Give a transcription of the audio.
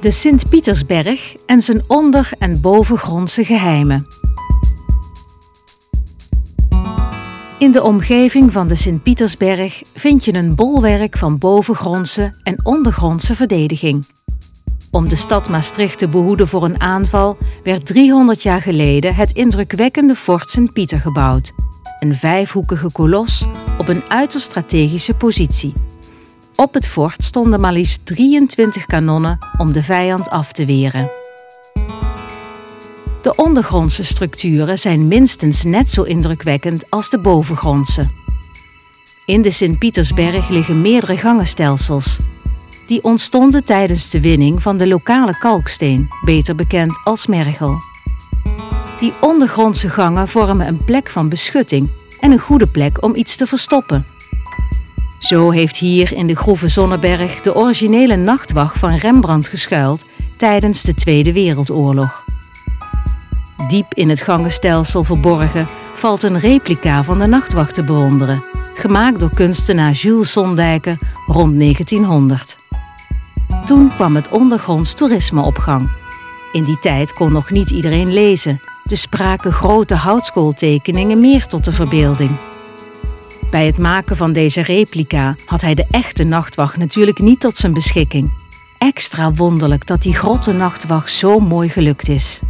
De Sint-Pietersberg en zijn onder- en bovengrondse geheimen. In de omgeving van de Sint-Pietersberg vind je een bolwerk van bovengrondse en ondergrondse verdediging. Om de stad Maastricht te behoeden voor een aanval werd 300 jaar geleden het indrukwekkende Fort Sint-Pieter gebouwd. Een vijfhoekige kolos op een uiterst strategische positie. Op het fort stonden maar liefst 23 kanonnen om de vijand af te weren. De ondergrondse structuren zijn minstens net zo indrukwekkend als de bovengrondse. In de Sint-Pietersberg liggen meerdere gangenstelsels. Die ontstonden tijdens de winning van de lokale kalksteen, beter bekend als mergel. Die ondergrondse gangen vormen een plek van beschutting en een goede plek om iets te verstoppen. Zo heeft hier in de Groeve Zonneberg de originele nachtwacht van Rembrandt geschuild tijdens de Tweede Wereldoorlog. Diep in het gangenstelsel verborgen valt een replica van de nachtwacht te bewonderen, gemaakt door kunstenaar Jules Sondijken rond 1900. Toen kwam het ondergronds toerisme op gang. In die tijd kon nog niet iedereen lezen, dus spraken grote houtskooltekeningen meer tot de verbeelding. Bij het maken van deze replica had hij de echte nachtwacht natuurlijk niet tot zijn beschikking. Extra wonderlijk dat die grotte nachtwacht zo mooi gelukt is.